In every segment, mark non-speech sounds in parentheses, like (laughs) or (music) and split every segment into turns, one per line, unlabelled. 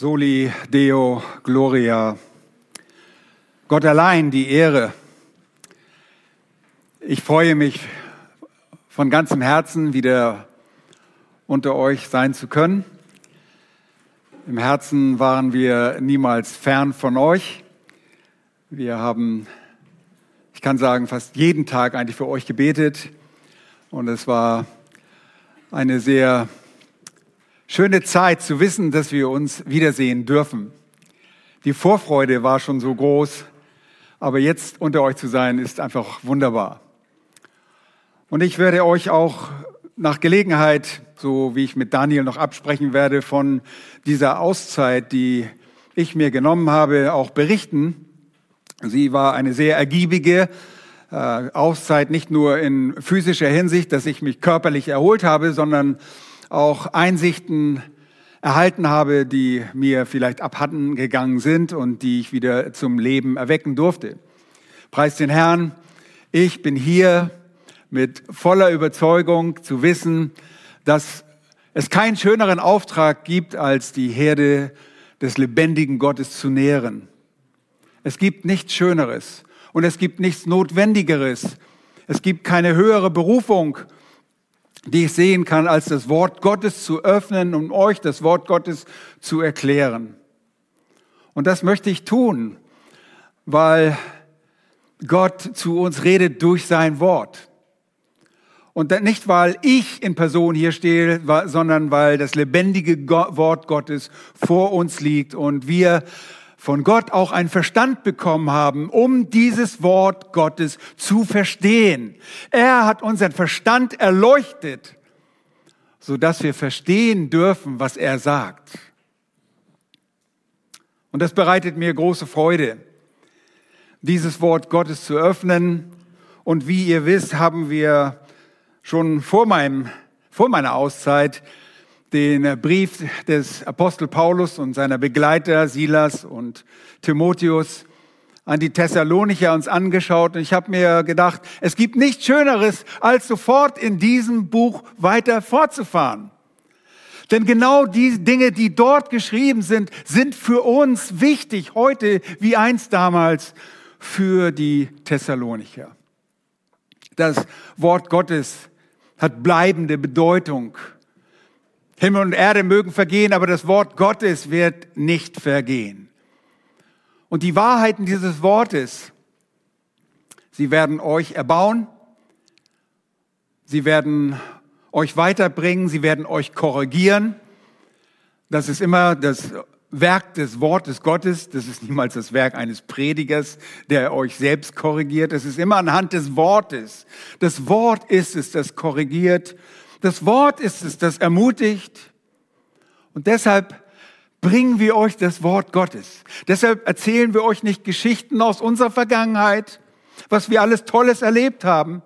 Soli Deo Gloria. Gott allein die Ehre. Ich freue mich von ganzem Herzen wieder unter euch sein zu können. Im Herzen waren wir niemals fern von euch. Wir haben, ich kann sagen, fast jeden Tag eigentlich für euch gebetet. Und es war eine sehr schöne Zeit zu wissen, dass wir uns wiedersehen dürfen. Die Vorfreude war schon so groß, aber jetzt unter euch zu sein ist einfach wunderbar. Und ich werde euch auch nach Gelegenheit, so wie ich mit Daniel noch absprechen werde, von dieser Auszeit, die ich mir genommen habe, auch berichten. Sie war eine sehr ergiebige äh, Auszeit, nicht nur in physischer Hinsicht, dass ich mich körperlich erholt habe, sondern auch Einsichten erhalten habe, die mir vielleicht abhanden gegangen sind und die ich wieder zum Leben erwecken durfte. Preis den Herrn, ich bin hier mit voller Überzeugung zu wissen, dass es keinen schöneren Auftrag gibt, als die Herde des lebendigen Gottes zu nähren. Es gibt nichts Schöneres und es gibt nichts Notwendigeres. Es gibt keine höhere Berufung die ich sehen kann, als das Wort Gottes zu öffnen und euch das Wort Gottes zu erklären. Und das möchte ich tun, weil Gott zu uns redet durch sein Wort. Und nicht, weil ich in Person hier stehe, sondern weil das lebendige Wort Gottes vor uns liegt und wir von Gott auch einen Verstand bekommen haben, um dieses Wort Gottes zu verstehen. Er hat unseren Verstand erleuchtet, so dass wir verstehen dürfen, was er sagt. Und das bereitet mir große Freude, dieses Wort Gottes zu öffnen. Und wie ihr wisst, haben wir schon vor meinem, vor meiner Auszeit den Brief des Apostel Paulus und seiner Begleiter Silas und Timotheus an die Thessalonicher uns angeschaut und ich habe mir gedacht, es gibt nichts Schöneres, als sofort in diesem Buch weiter fortzufahren. Denn genau die Dinge, die dort geschrieben sind, sind für uns wichtig, heute wie einst damals für die Thessalonicher. Das Wort Gottes hat bleibende Bedeutung. Himmel und Erde mögen vergehen, aber das Wort Gottes wird nicht vergehen. Und die Wahrheiten dieses Wortes, sie werden euch erbauen, sie werden euch weiterbringen, sie werden euch korrigieren. Das ist immer das Werk des Wortes Gottes, das ist niemals das Werk eines Predigers, der euch selbst korrigiert. Es ist immer anhand des Wortes. Das Wort ist es, das korrigiert das Wort ist es, das ermutigt. Und deshalb bringen wir euch das Wort Gottes. Deshalb erzählen wir euch nicht Geschichten aus unserer Vergangenheit, was wir alles Tolles erlebt haben,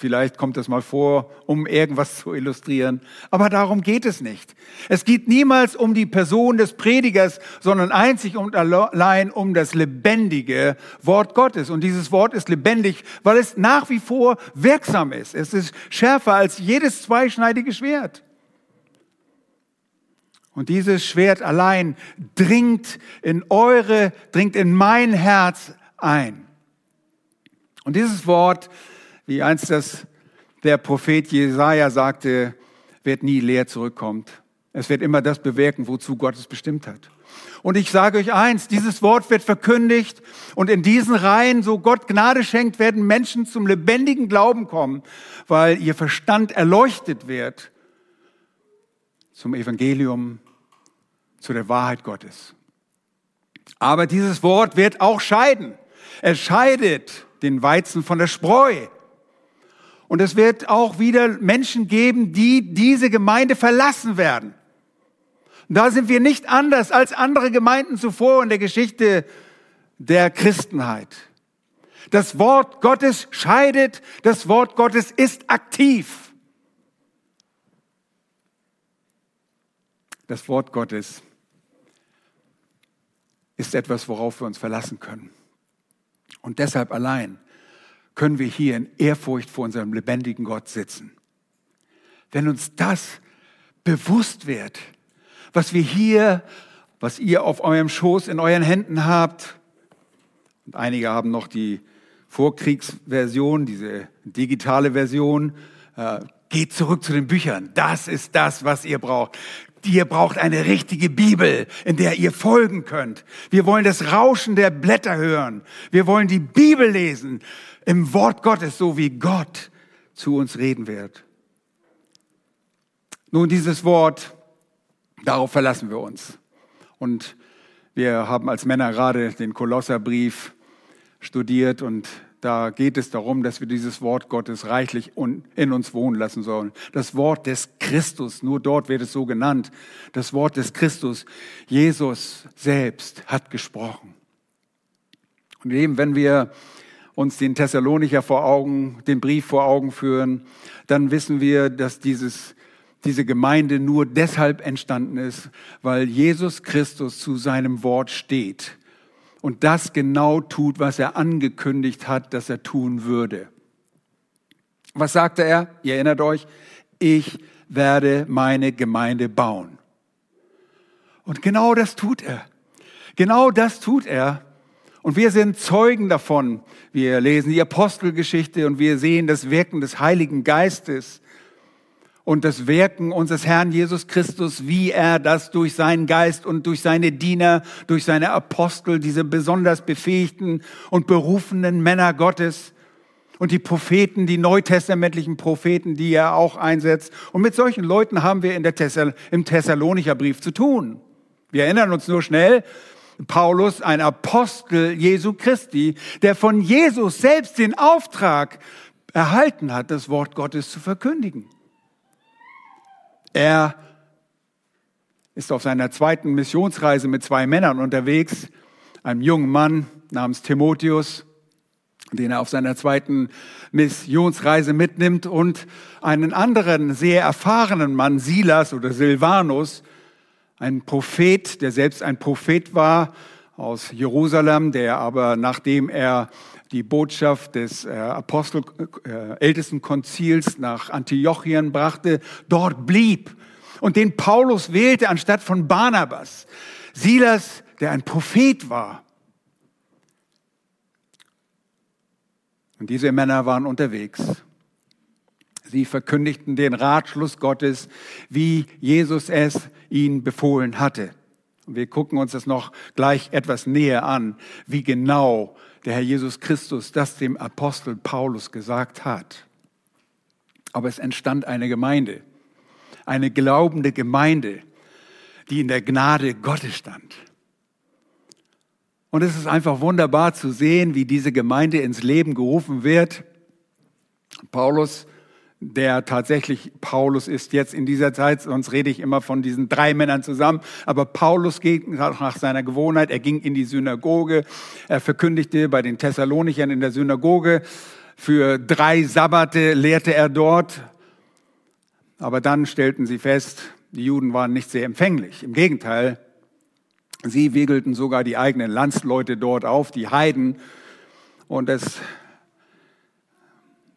Vielleicht kommt das mal vor, um irgendwas zu illustrieren. Aber darum geht es nicht. Es geht niemals um die Person des Predigers, sondern einzig und allein um das lebendige Wort Gottes. Und dieses Wort ist lebendig, weil es nach wie vor wirksam ist. Es ist schärfer als jedes zweischneidige Schwert. Und dieses Schwert allein dringt in eure, dringt in mein Herz ein. Und dieses Wort wie einst das der Prophet Jesaja sagte, wird nie leer zurückkommt. Es wird immer das bewirken, wozu Gott es bestimmt hat. Und ich sage euch eins, dieses Wort wird verkündigt und in diesen Reihen, so Gott Gnade schenkt, werden Menschen zum lebendigen Glauben kommen, weil ihr Verstand erleuchtet wird zum Evangelium, zu der Wahrheit Gottes. Aber dieses Wort wird auch scheiden. Es scheidet den Weizen von der Spreu. Und es wird auch wieder Menschen geben, die diese Gemeinde verlassen werden. Und da sind wir nicht anders als andere Gemeinden zuvor in der Geschichte der Christenheit. Das Wort Gottes scheidet, das Wort Gottes ist aktiv. Das Wort Gottes ist etwas, worauf wir uns verlassen können. Und deshalb allein können wir hier in Ehrfurcht vor unserem lebendigen Gott sitzen. Wenn uns das bewusst wird, was wir hier was ihr auf eurem Schoß in euren Händen habt. Und einige haben noch die Vorkriegsversion, diese digitale Version. Äh, geht zurück zu den Büchern. Das ist das, was ihr braucht. Ihr braucht eine richtige Bibel, in der ihr folgen könnt. Wir wollen das Rauschen der Blätter hören. Wir wollen die Bibel lesen im Wort Gottes, so wie Gott zu uns reden wird. Nun, dieses Wort, darauf verlassen wir uns. Und wir haben als Männer gerade den Kolosserbrief studiert und da geht es darum, dass wir dieses Wort Gottes reichlich in uns wohnen lassen sollen. Das Wort des Christus, nur dort wird es so genannt. Das Wort des Christus. Jesus selbst hat gesprochen. Und eben, wenn wir uns den Thessalonicher vor Augen, den Brief vor Augen führen, dann wissen wir, dass dieses, diese Gemeinde nur deshalb entstanden ist, weil Jesus Christus zu seinem Wort steht und das genau tut, was er angekündigt hat, dass er tun würde. Was sagte er? Ihr erinnert euch, ich werde meine Gemeinde bauen. Und genau das tut er. Genau das tut er. Und wir sind Zeugen davon. Wir lesen die Apostelgeschichte und wir sehen das Wirken des Heiligen Geistes und das Wirken unseres Herrn Jesus Christus, wie er das durch seinen Geist und durch seine Diener, durch seine Apostel, diese besonders befähigten und berufenen Männer Gottes und die Propheten, die neutestamentlichen Propheten, die er auch einsetzt. Und mit solchen Leuten haben wir in der Thessal im Thessalonicher Brief zu tun. Wir erinnern uns nur schnell, Paulus, ein Apostel Jesu Christi, der von Jesus selbst den Auftrag erhalten hat, das Wort Gottes zu verkündigen. Er ist auf seiner zweiten Missionsreise mit zwei Männern unterwegs, einem jungen Mann namens Timotheus, den er auf seiner zweiten Missionsreise mitnimmt, und einen anderen sehr erfahrenen Mann, Silas oder Silvanus, ein Prophet, der selbst ein Prophet war aus Jerusalem, der aber nachdem er die Botschaft des äh, Apostel, äh, ältesten Konzils nach Antiochien brachte, dort blieb und den Paulus wählte anstatt von Barnabas. Silas, der ein Prophet war. Und diese Männer waren unterwegs. Sie verkündigten den Ratschluss Gottes, wie Jesus es ihnen befohlen hatte. Wir gucken uns das noch gleich etwas näher an, wie genau der Herr Jesus Christus das dem Apostel Paulus gesagt hat. Aber es entstand eine Gemeinde, eine glaubende Gemeinde, die in der Gnade Gottes stand. Und es ist einfach wunderbar zu sehen, wie diese Gemeinde ins Leben gerufen wird. Paulus der tatsächlich Paulus ist jetzt in dieser Zeit, sonst rede ich immer von diesen drei Männern zusammen, aber Paulus geht nach seiner Gewohnheit, er ging in die Synagoge, er verkündigte bei den Thessalonichern in der Synagoge, für drei Sabbate lehrte er dort, aber dann stellten sie fest, die Juden waren nicht sehr empfänglich, im Gegenteil, sie wiegelten sogar die eigenen Landsleute dort auf, die Heiden, und es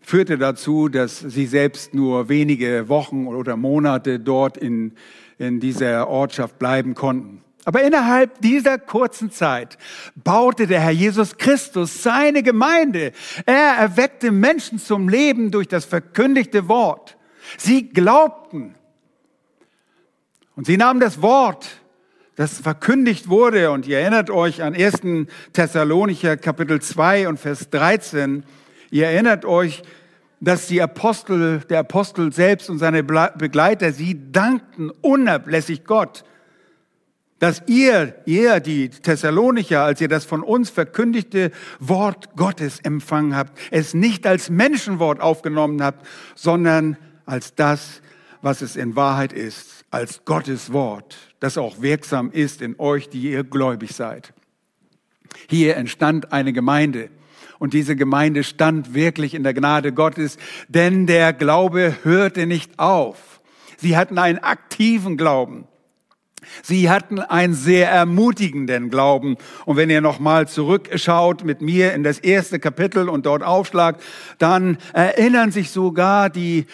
führte dazu, dass sie selbst nur wenige Wochen oder Monate dort in, in dieser Ortschaft bleiben konnten. Aber innerhalb dieser kurzen Zeit baute der Herr Jesus Christus seine Gemeinde. Er erweckte Menschen zum Leben durch das verkündigte Wort. Sie glaubten. Und sie nahmen das Wort, das verkündigt wurde. Und ihr erinnert euch an 1. Thessalonicher Kapitel 2 und Vers 13. Ihr erinnert euch, dass die Apostel, der Apostel selbst und seine Begleiter, sie dankten unablässig Gott, dass ihr, ihr, die Thessalonicher, als ihr das von uns verkündigte Wort Gottes empfangen habt, es nicht als Menschenwort aufgenommen habt, sondern als das, was es in Wahrheit ist, als Gottes Wort, das auch wirksam ist in euch, die ihr gläubig seid. Hier entstand eine Gemeinde, und diese Gemeinde stand wirklich in der Gnade Gottes, denn der Glaube hörte nicht auf. Sie hatten einen aktiven Glauben. Sie hatten einen sehr ermutigenden Glauben. Und wenn ihr nochmal zurückschaut mit mir in das erste Kapitel und dort aufschlagt, dann erinnern sich sogar die,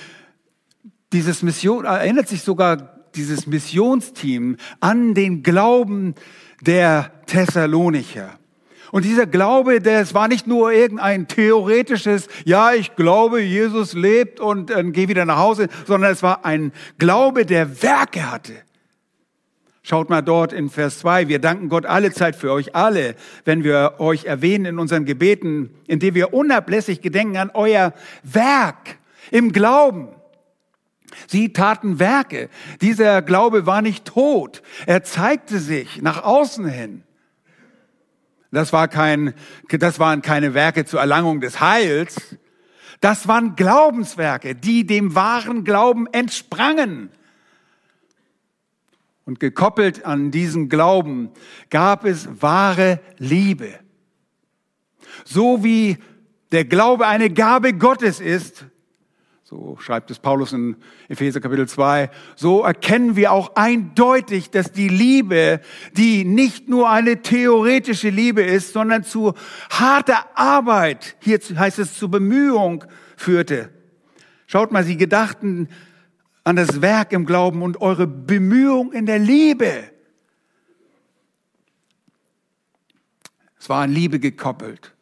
dieses Mission, erinnert sich sogar dieses Missionsteam an den Glauben der Thessalonicher. Und dieser Glaube, das war nicht nur irgendein theoretisches, ja, ich glaube, Jesus lebt und äh, gehe wieder nach Hause, sondern es war ein Glaube, der Werke hatte. Schaut mal dort in Vers 2. Wir danken Gott alle Zeit für euch alle, wenn wir euch erwähnen in unseren Gebeten, indem wir unablässig gedenken an euer Werk im Glauben. Sie taten Werke. Dieser Glaube war nicht tot. Er zeigte sich nach außen hin. Das, war kein, das waren keine Werke zur Erlangung des Heils. Das waren Glaubenswerke, die dem wahren Glauben entsprangen. Und gekoppelt an diesen Glauben gab es wahre Liebe. So wie der Glaube eine Gabe Gottes ist, so schreibt es Paulus in Epheser Kapitel 2. So erkennen wir auch eindeutig, dass die Liebe, die nicht nur eine theoretische Liebe ist, sondern zu harter Arbeit, hier heißt es zu Bemühung, führte. Schaut mal, sie gedachten an das Werk im Glauben und eure Bemühung in der Liebe. Es war an Liebe gekoppelt.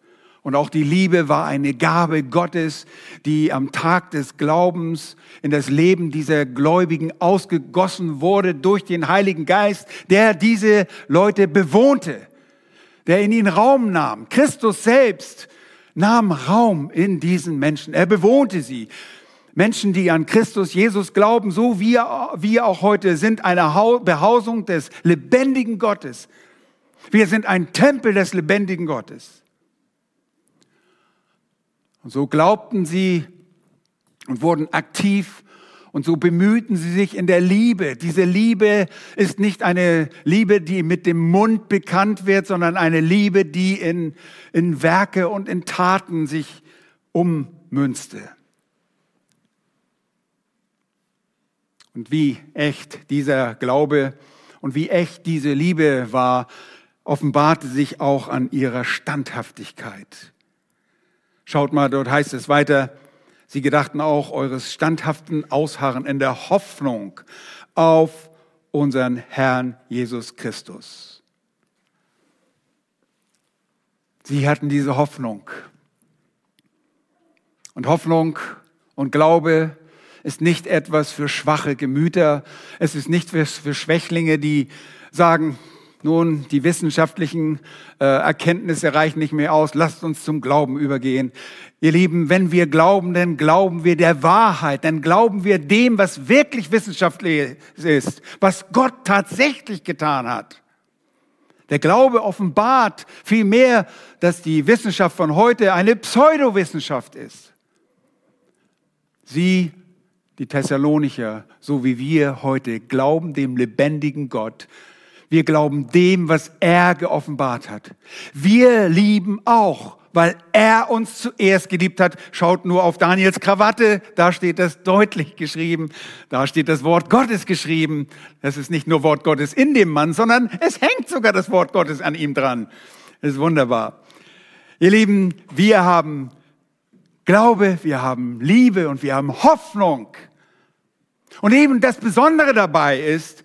Und auch die Liebe war eine Gabe Gottes, die am Tag des Glaubens in das Leben dieser Gläubigen ausgegossen wurde durch den Heiligen Geist, der diese Leute bewohnte, der in ihnen Raum nahm. Christus selbst nahm Raum in diesen Menschen. Er bewohnte sie. Menschen, die an Christus Jesus glauben, so wie wir auch heute sind, eine Behausung des lebendigen Gottes. Wir sind ein Tempel des lebendigen Gottes. Und so glaubten sie und wurden aktiv und so bemühten sie sich in der Liebe. Diese Liebe ist nicht eine Liebe, die mit dem Mund bekannt wird, sondern eine Liebe, die in, in Werke und in Taten sich ummünzte. Und wie echt dieser Glaube und wie echt diese Liebe war, offenbarte sich auch an ihrer Standhaftigkeit. Schaut mal, dort heißt es weiter, sie gedachten auch eures standhaften Ausharren in der Hoffnung auf unseren Herrn Jesus Christus. Sie hatten diese Hoffnung. Und Hoffnung und Glaube ist nicht etwas für schwache Gemüter. Es ist nicht für, Schwächlinge, die sagen, nun, die wissenschaftlichen äh, Erkenntnisse reichen nicht mehr aus. Lasst uns zum Glauben übergehen. Ihr Lieben, wenn wir glauben, dann glauben wir der Wahrheit, dann glauben wir dem, was wirklich wissenschaftlich ist, was Gott tatsächlich getan hat. Der Glaube offenbart vielmehr, dass die Wissenschaft von heute eine Pseudowissenschaft ist. Sie, die Thessalonicher, so wie wir heute, glauben dem lebendigen Gott, wir glauben dem, was er geoffenbart hat. Wir lieben auch, weil er uns zuerst geliebt hat. Schaut nur auf Daniels Krawatte, da steht das deutlich geschrieben. Da steht das Wort Gottes geschrieben. Das ist nicht nur Wort Gottes in dem Mann, sondern es hängt sogar das Wort Gottes an ihm dran. Das ist wunderbar. Ihr Lieben, wir haben Glaube, wir haben Liebe und wir haben Hoffnung. Und eben das Besondere dabei ist,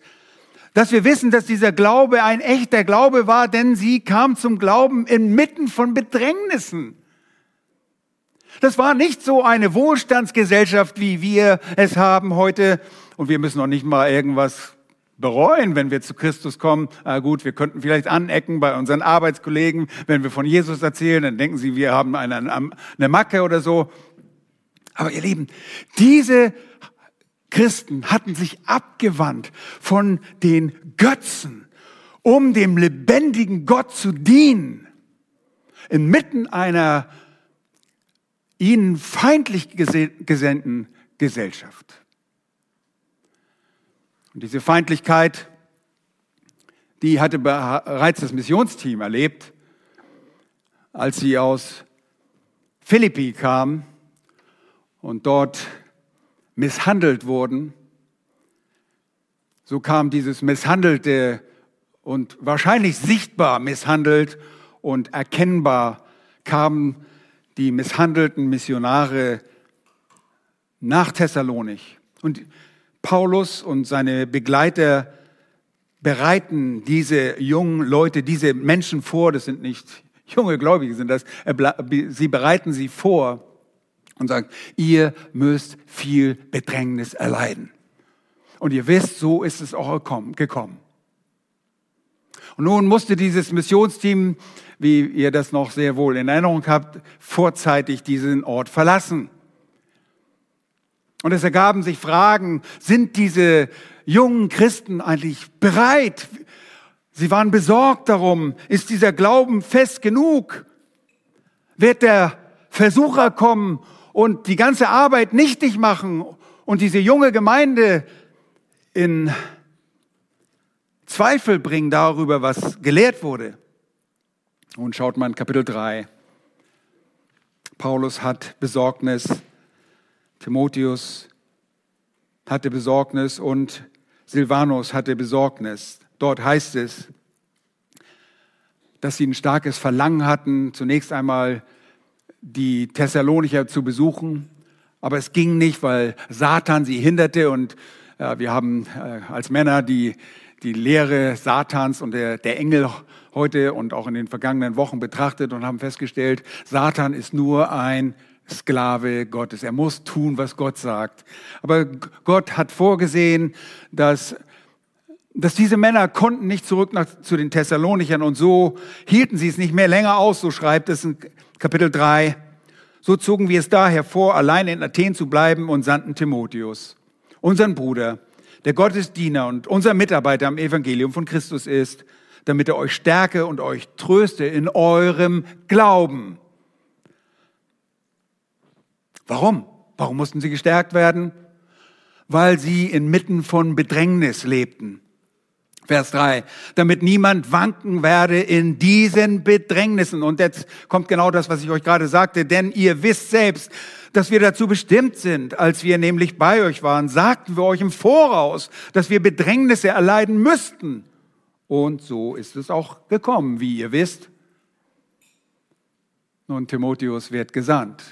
dass wir wissen, dass dieser Glaube ein echter Glaube war, denn sie kam zum Glauben inmitten von Bedrängnissen. Das war nicht so eine Wohlstandsgesellschaft, wie wir es haben heute. Und wir müssen noch nicht mal irgendwas bereuen, wenn wir zu Christus kommen. Ah, gut, wir könnten vielleicht anecken bei unseren Arbeitskollegen. Wenn wir von Jesus erzählen, dann denken sie, wir haben eine, eine Macke oder so. Aber ihr Lieben, diese Christen hatten sich abgewandt von den Götzen, um dem lebendigen Gott zu dienen, inmitten einer ihnen feindlich gesendeten Gesellschaft. Und diese Feindlichkeit, die hatte bereits das Missionsteam erlebt, als sie aus Philippi kamen und dort misshandelt wurden, so kam dieses misshandelte und wahrscheinlich sichtbar misshandelt und erkennbar kamen die misshandelten Missionare nach Thessalonik. Und Paulus und seine Begleiter bereiten diese jungen Leute, diese Menschen vor, das sind nicht junge Gläubige, sind das, sie bereiten sie vor und sagen, ihr müsst viel Bedrängnis erleiden. Und ihr wisst, so ist es auch gekommen. Und nun musste dieses Missionsteam, wie ihr das noch sehr wohl in Erinnerung habt, vorzeitig diesen Ort verlassen. Und es ergaben sich Fragen, sind diese jungen Christen eigentlich bereit? Sie waren besorgt darum, ist dieser Glauben fest genug? Wird der Versucher kommen und die ganze Arbeit nichtig machen und diese junge Gemeinde in Zweifel bringen darüber, was gelehrt wurde? Und schaut mal Kapitel 3. Paulus hat Besorgnis Timotheus hatte Besorgnis und Silvanus hatte Besorgnis. Dort heißt es, dass sie ein starkes Verlangen hatten, zunächst einmal die Thessalonicher zu besuchen. Aber es ging nicht, weil Satan sie hinderte und äh, wir haben äh, als Männer die, die Lehre Satans und der, der Engel heute und auch in den vergangenen Wochen betrachtet und haben festgestellt, Satan ist nur ein Sklave Gottes. Er muss tun, was Gott sagt. Aber Gott hat vorgesehen, dass, dass diese Männer konnten nicht zurück nach, zu den Thessalonichern und so hielten sie es nicht mehr länger aus, so schreibt es in Kapitel 3. So zogen wir es daher vor, allein in Athen zu bleiben und sandten Timotheus, unseren Bruder, der Gottes Diener und unser Mitarbeiter am Evangelium von Christus ist, damit er euch stärke und euch tröste in eurem Glauben Warum? Warum mussten sie gestärkt werden? Weil sie inmitten von Bedrängnis lebten. Vers 3, damit niemand wanken werde in diesen Bedrängnissen. Und jetzt kommt genau das, was ich euch gerade sagte, denn ihr wisst selbst, dass wir dazu bestimmt sind. Als wir nämlich bei euch waren, sagten wir euch im Voraus, dass wir Bedrängnisse erleiden müssten. Und so ist es auch gekommen, wie ihr wisst. Nun, Timotheus wird gesandt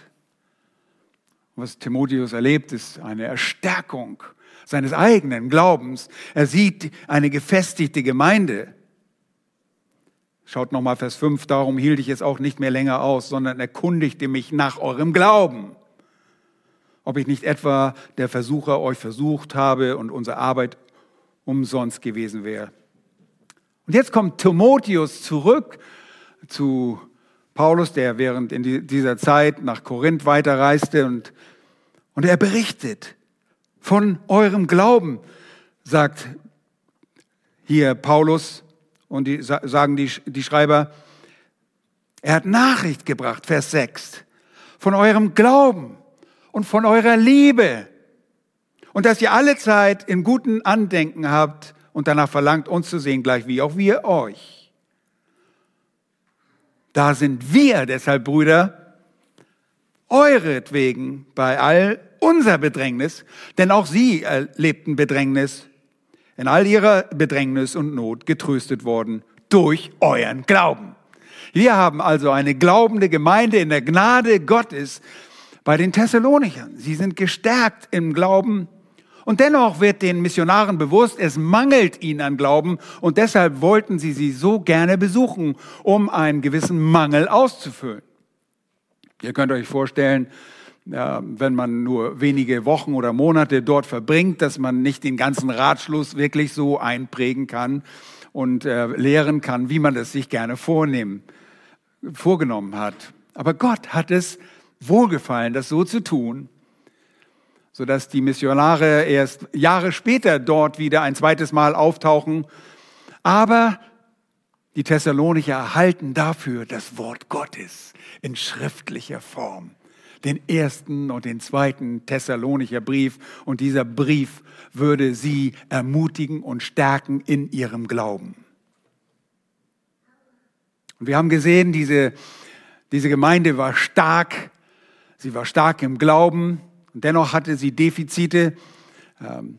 was Timotheus erlebt, ist eine Erstärkung seines eigenen Glaubens. Er sieht eine gefestigte Gemeinde. Schaut nochmal Vers 5, darum hielt ich es auch nicht mehr länger aus, sondern erkundigte mich nach eurem Glauben. Ob ich nicht etwa der Versucher euch versucht habe und unsere Arbeit umsonst gewesen wäre. Und jetzt kommt Timotheus zurück zu Paulus, der während in dieser Zeit nach Korinth weiterreiste und und er berichtet von eurem Glauben, sagt hier Paulus und die, sagen die, die Schreiber. Er hat Nachricht gebracht, Vers 6, von eurem Glauben und von eurer Liebe. Und dass ihr alle Zeit in guten Andenken habt und danach verlangt, uns zu sehen, gleich wie auch wir euch. Da sind wir deshalb, Brüder, euretwegen bei all unser Bedrängnis, denn auch sie erlebten Bedrängnis, in all ihrer Bedrängnis und Not getröstet worden durch euren Glauben. Wir haben also eine glaubende Gemeinde in der Gnade Gottes bei den Thessalonichern. Sie sind gestärkt im Glauben und dennoch wird den Missionaren bewusst, es mangelt ihnen an Glauben und deshalb wollten sie sie so gerne besuchen, um einen gewissen Mangel auszufüllen. Ihr könnt euch vorstellen, wenn man nur wenige Wochen oder Monate dort verbringt, dass man nicht den ganzen Ratschluss wirklich so einprägen kann und äh, lehren kann, wie man es sich gerne vornehmen, vorgenommen hat. Aber Gott hat es wohlgefallen, das so zu tun, sodass die Missionare erst Jahre später dort wieder ein zweites Mal auftauchen. Aber die Thessalonicher erhalten dafür das Wort Gottes in schriftlicher Form. Den ersten und den zweiten Thessalonicher Brief. Und dieser Brief würde sie ermutigen und stärken in ihrem Glauben. Und wir haben gesehen, diese, diese Gemeinde war stark. Sie war stark im Glauben. Und dennoch hatte sie Defizite. Ähm,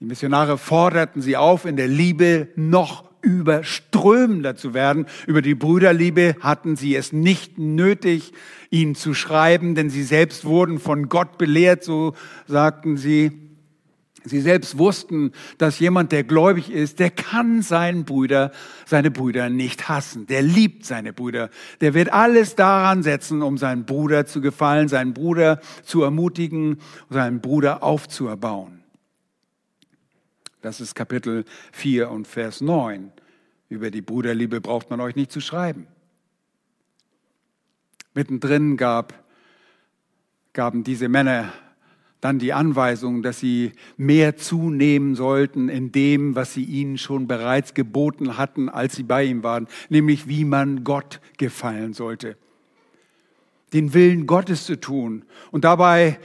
die Missionare forderten sie auf, in der Liebe noch überströmender zu werden. Über die Brüderliebe hatten sie es nicht nötig, ihnen zu schreiben, denn sie selbst wurden von Gott belehrt, so sagten sie. Sie selbst wussten, dass jemand, der gläubig ist, der kann seinen Brüder, seine Brüder nicht hassen. Der liebt seine Brüder. Der wird alles daran setzen, um seinen Bruder zu gefallen, seinen Bruder zu ermutigen, seinen Bruder aufzuerbauen. Das ist Kapitel 4 und Vers 9. Über die Bruderliebe braucht man euch nicht zu schreiben. Mittendrin gab, gaben diese Männer dann die Anweisung, dass sie mehr zunehmen sollten in dem, was sie ihnen schon bereits geboten hatten, als sie bei ihm waren, nämlich wie man Gott gefallen sollte. Den Willen Gottes zu tun. Und dabei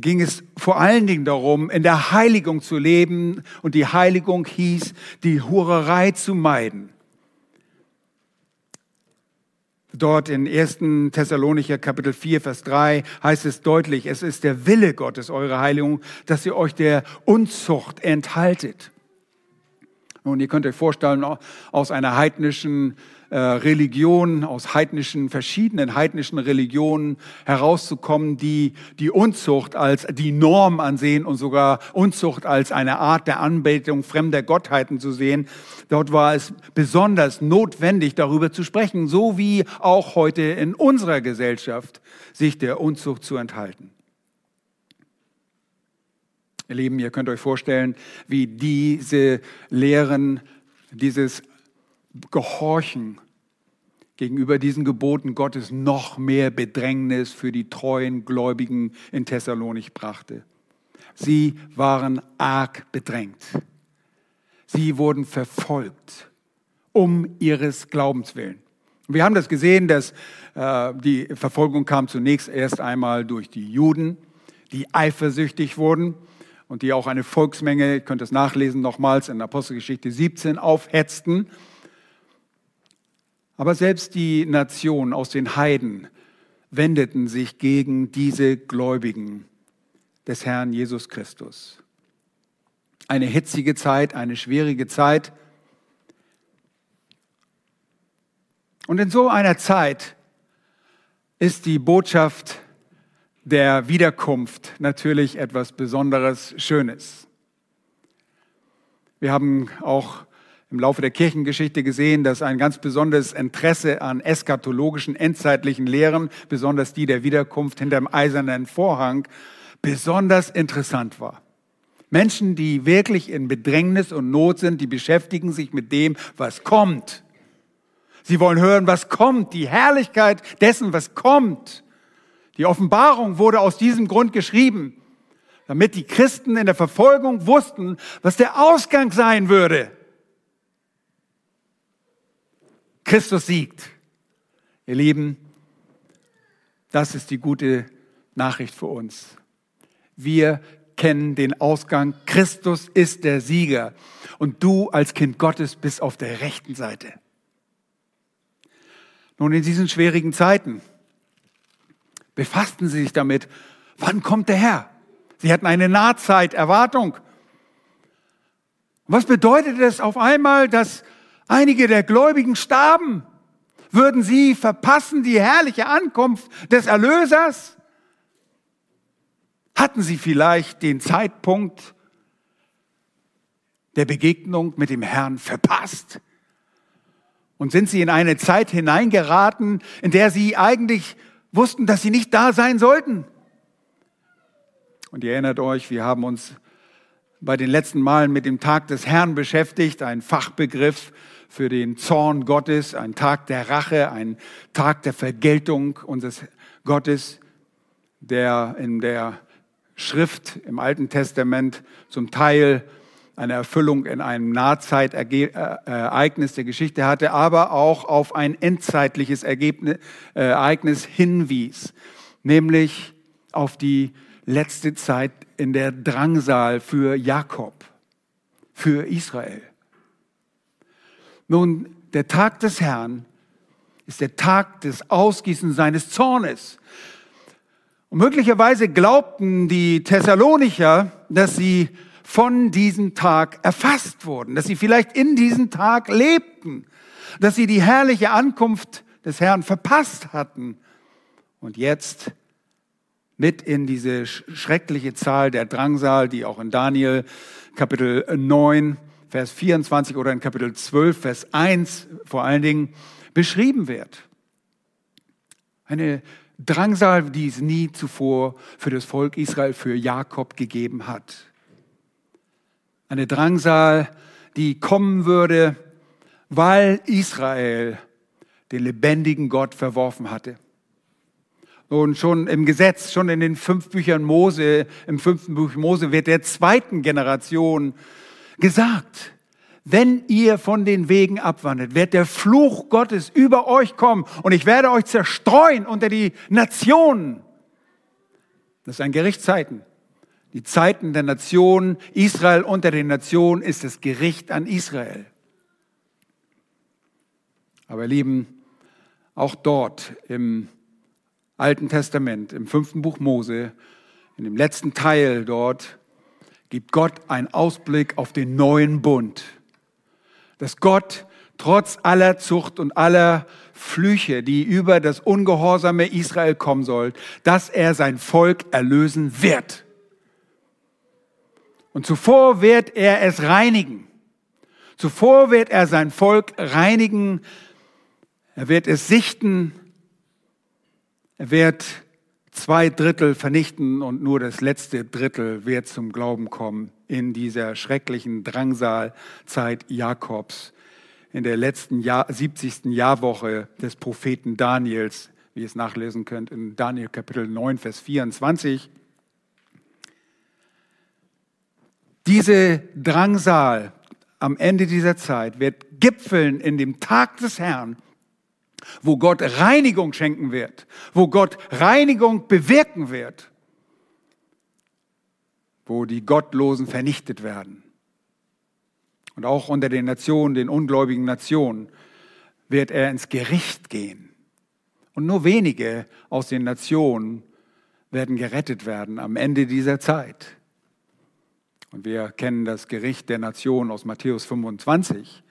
ging es vor allen Dingen darum, in der Heiligung zu leben. Und die Heiligung hieß, die Hurerei zu meiden. Dort in 1. Thessalonicher Kapitel 4, Vers 3 heißt es deutlich, es ist der Wille Gottes, eure Heiligung, dass ihr euch der Unzucht enthaltet. Und ihr könnt euch vorstellen, aus einer heidnischen äh, Religion, aus heidnischen, verschiedenen heidnischen Religionen herauszukommen, die die Unzucht als die Norm ansehen und sogar Unzucht als eine Art der Anbetung fremder Gottheiten zu sehen. Dort war es besonders notwendig, darüber zu sprechen, so wie auch heute in unserer Gesellschaft, sich der Unzucht zu enthalten. Ihr Lieben, ihr könnt euch vorstellen, wie diese Lehren, dieses Gehorchen gegenüber diesen Geboten Gottes noch mehr Bedrängnis für die treuen Gläubigen in Thessalonich brachte. Sie waren arg bedrängt. Sie wurden verfolgt um ihres Glaubens willen. Wir haben das gesehen, dass äh, die Verfolgung kam zunächst erst einmal durch die Juden, die eifersüchtig wurden und die auch eine Volksmenge, ihr könnt es nachlesen nochmals in Apostelgeschichte 17, aufhetzten aber selbst die Nationen aus den Heiden wendeten sich gegen diese Gläubigen des Herrn Jesus Christus. Eine hitzige Zeit, eine schwierige Zeit. Und in so einer Zeit ist die Botschaft der Wiederkunft natürlich etwas Besonderes, Schönes. Wir haben auch im Laufe der Kirchengeschichte gesehen, dass ein ganz besonderes Interesse an eskatologischen, endzeitlichen Lehren, besonders die der Wiederkunft hinter dem eisernen Vorhang, besonders interessant war. Menschen, die wirklich in Bedrängnis und Not sind, die beschäftigen sich mit dem, was kommt. Sie wollen hören, was kommt, die Herrlichkeit dessen, was kommt. Die Offenbarung wurde aus diesem Grund geschrieben, damit die Christen in der Verfolgung wussten, was der Ausgang sein würde. Christus siegt. Ihr Lieben, das ist die gute Nachricht für uns. Wir kennen den Ausgang. Christus ist der Sieger. Und du als Kind Gottes bist auf der rechten Seite. Nun, in diesen schwierigen Zeiten befassten sie sich damit, wann kommt der Herr? Sie hatten eine Nahzeiterwartung. Was bedeutet es auf einmal, dass einige der Gläubigen starben, würden sie verpassen die herrliche Ankunft des Erlösers? Hatten sie vielleicht den Zeitpunkt der Begegnung mit dem Herrn verpasst? Und sind sie in eine Zeit hineingeraten, in der sie eigentlich wussten, dass sie nicht da sein sollten? Und ihr erinnert euch, wir haben uns bei den letzten Malen mit dem Tag des Herrn beschäftigt, ein Fachbegriff für den Zorn Gottes, ein Tag der Rache, ein Tag der Vergeltung unseres Gottes, der in der Schrift im Alten Testament zum Teil eine Erfüllung in einem Nahzeitereignis der Geschichte hatte, aber auch auf ein endzeitliches Ergebnis, äh, Ereignis hinwies, nämlich auf die letzte Zeit in der Drangsal für Jakob, für Israel. Nun, der Tag des Herrn ist der Tag des Ausgießens seines Zornes. Und möglicherweise glaubten die Thessalonicher, dass sie von diesem Tag erfasst wurden, dass sie vielleicht in diesem Tag lebten, dass sie die herrliche Ankunft des Herrn verpasst hatten und jetzt mit in diese schreckliche Zahl der Drangsal, die auch in Daniel Kapitel 9, Vers 24 oder in Kapitel 12, Vers 1 vor allen Dingen beschrieben wird. Eine Drangsal, die es nie zuvor für das Volk Israel, für Jakob gegeben hat. Eine Drangsal, die kommen würde, weil Israel den lebendigen Gott verworfen hatte. Und schon im Gesetz, schon in den fünf Büchern Mose, im fünften Buch Mose wird der zweiten Generation gesagt, wenn ihr von den Wegen abwandelt, wird der Fluch Gottes über euch kommen und ich werde euch zerstreuen unter die Nationen. Das sind Gerichtszeiten. Die Zeiten der Nationen, Israel unter den Nationen ist das Gericht an Israel. Aber ihr Lieben, auch dort im Alten Testament, im fünften Buch Mose, in dem letzten Teil dort, gibt Gott einen Ausblick auf den neuen Bund. Dass Gott trotz aller Zucht und aller Flüche, die über das ungehorsame Israel kommen soll, dass er sein Volk erlösen wird. Und zuvor wird er es reinigen. Zuvor wird er sein Volk reinigen. Er wird es sichten er wird zwei Drittel vernichten und nur das letzte Drittel wird zum Glauben kommen in dieser schrecklichen Drangsalzeit Jakobs, in der letzten Jahr, 70. Jahrwoche des Propheten Daniels, wie ihr es nachlesen könnt in Daniel Kapitel 9, Vers 24. Diese Drangsal am Ende dieser Zeit wird gipfeln in dem Tag des Herrn, wo Gott Reinigung schenken wird, wo Gott Reinigung bewirken wird, wo die Gottlosen vernichtet werden. Und auch unter den Nationen, den ungläubigen Nationen, wird er ins Gericht gehen. Und nur wenige aus den Nationen werden gerettet werden am Ende dieser Zeit. Und wir kennen das Gericht der Nationen aus Matthäus 25.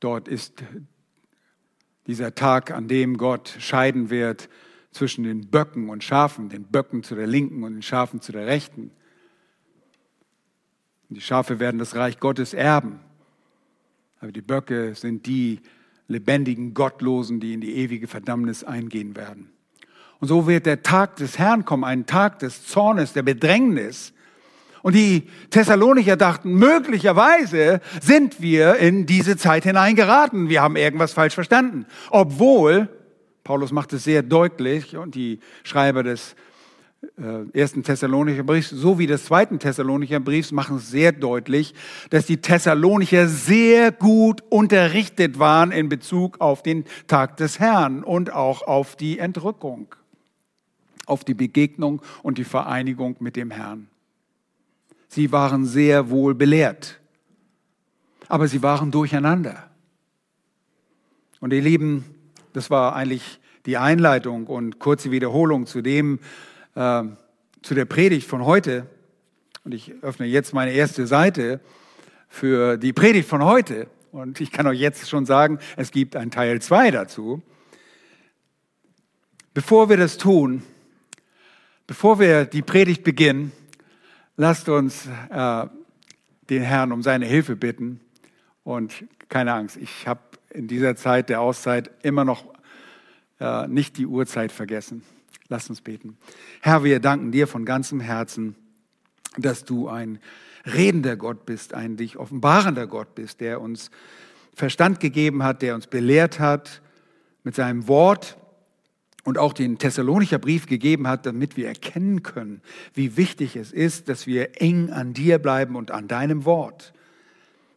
Dort ist dieser Tag, an dem Gott scheiden wird zwischen den Böcken und Schafen, den Böcken zu der linken und den Schafen zu der rechten. Die Schafe werden das Reich Gottes erben, aber die Böcke sind die lebendigen Gottlosen, die in die ewige Verdammnis eingehen werden. Und so wird der Tag des Herrn kommen, ein Tag des Zornes, der Bedrängnis, und die Thessalonicher dachten, möglicherweise sind wir in diese Zeit hineingeraten. Wir haben irgendwas falsch verstanden. Obwohl, Paulus macht es sehr deutlich und die Schreiber des äh, ersten Thessalonicher Briefs sowie des zweiten Thessalonicher Briefs machen es sehr deutlich, dass die Thessalonicher sehr gut unterrichtet waren in Bezug auf den Tag des Herrn und auch auf die Entrückung, auf die Begegnung und die Vereinigung mit dem Herrn. Sie waren sehr wohl belehrt, aber sie waren durcheinander. Und ihr Lieben, das war eigentlich die Einleitung und kurze Wiederholung zu dem, äh, zu der Predigt von heute. Und ich öffne jetzt meine erste Seite für die Predigt von heute. Und ich kann euch jetzt schon sagen, es gibt einen Teil 2 dazu. Bevor wir das tun, bevor wir die Predigt beginnen, Lasst uns äh, den Herrn um seine Hilfe bitten. Und keine Angst, ich habe in dieser Zeit der Auszeit immer noch äh, nicht die Uhrzeit vergessen. Lasst uns beten. Herr, wir danken dir von ganzem Herzen, dass du ein redender Gott bist, ein dich offenbarender Gott bist, der uns Verstand gegeben hat, der uns belehrt hat mit seinem Wort und auch den Thessalonicher Brief gegeben hat, damit wir erkennen können, wie wichtig es ist, dass wir eng an dir bleiben und an deinem Wort.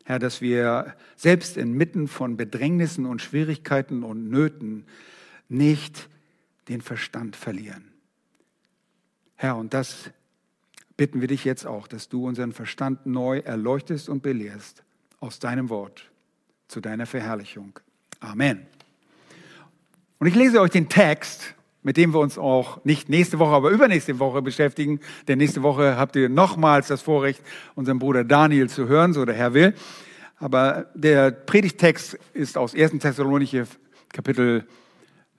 Herr, dass wir selbst inmitten von Bedrängnissen und Schwierigkeiten und Nöten nicht den Verstand verlieren. Herr, und das bitten wir dich jetzt auch, dass du unseren Verstand neu erleuchtest und belehrst aus deinem Wort zu deiner Verherrlichung. Amen. Und ich lese euch den Text, mit dem wir uns auch nicht nächste Woche, aber übernächste Woche beschäftigen. Denn nächste Woche habt ihr nochmals das Vorrecht, unseren Bruder Daniel zu hören, so der Herr will. Aber der Predigtext ist aus 1. Thessalonicher Kapitel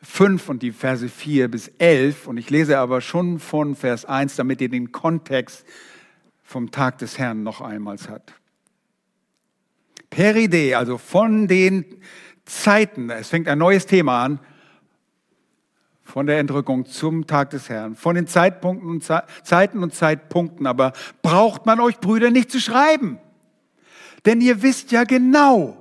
5 und die Verse 4 bis 11. Und ich lese aber schon von Vers 1, damit ihr den Kontext vom Tag des Herrn noch einmal hat. Peride, also von den Zeiten, es fängt ein neues Thema an, von der Entrückung zum Tag des Herrn, von den Zeitpunkten und Zeiten und Zeitpunkten, aber braucht man euch Brüder nicht zu schreiben. Denn ihr wisst ja genau,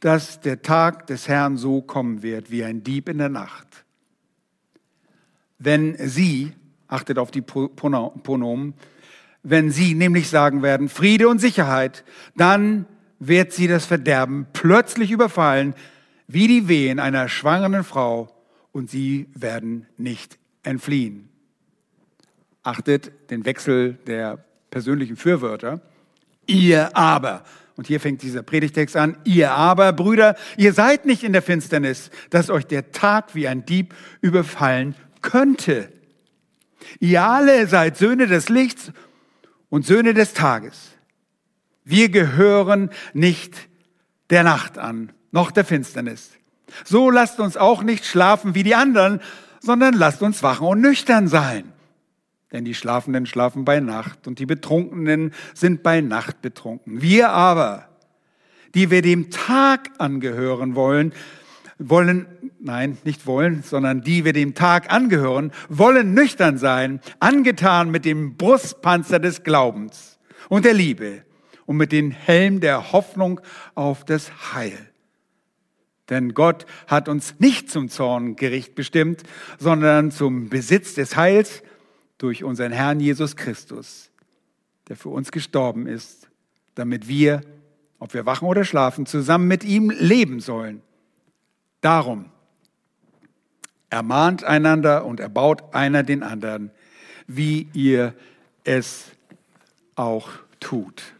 dass der Tag des Herrn so kommen wird wie ein Dieb in der Nacht. Wenn sie, achtet auf die Pronomen, wenn sie nämlich sagen werden, Friede und Sicherheit, dann wird sie das Verderben plötzlich überfallen, wie die Wehen einer schwangeren Frau, und sie werden nicht entfliehen. Achtet den Wechsel der persönlichen Fürwörter. Ihr aber. Und hier fängt dieser Predigtext an. Ihr aber, Brüder, ihr seid nicht in der Finsternis, dass euch der Tag wie ein Dieb überfallen könnte. Ihr alle seid Söhne des Lichts und Söhne des Tages. Wir gehören nicht der Nacht an, noch der Finsternis. So lasst uns auch nicht schlafen wie die anderen, sondern lasst uns wachen und nüchtern sein. Denn die Schlafenden schlafen bei Nacht und die Betrunkenen sind bei Nacht betrunken. Wir aber, die wir dem Tag angehören wollen, wollen, nein, nicht wollen, sondern die wir dem Tag angehören, wollen nüchtern sein, angetan mit dem Brustpanzer des Glaubens und der Liebe und mit dem Helm der Hoffnung auf das Heil. Denn Gott hat uns nicht zum Zorngericht bestimmt, sondern zum Besitz des Heils durch unseren Herrn Jesus Christus, der für uns gestorben ist, damit wir, ob wir wachen oder schlafen, zusammen mit ihm leben sollen. Darum ermahnt einander und erbaut einer den anderen, wie ihr es auch tut.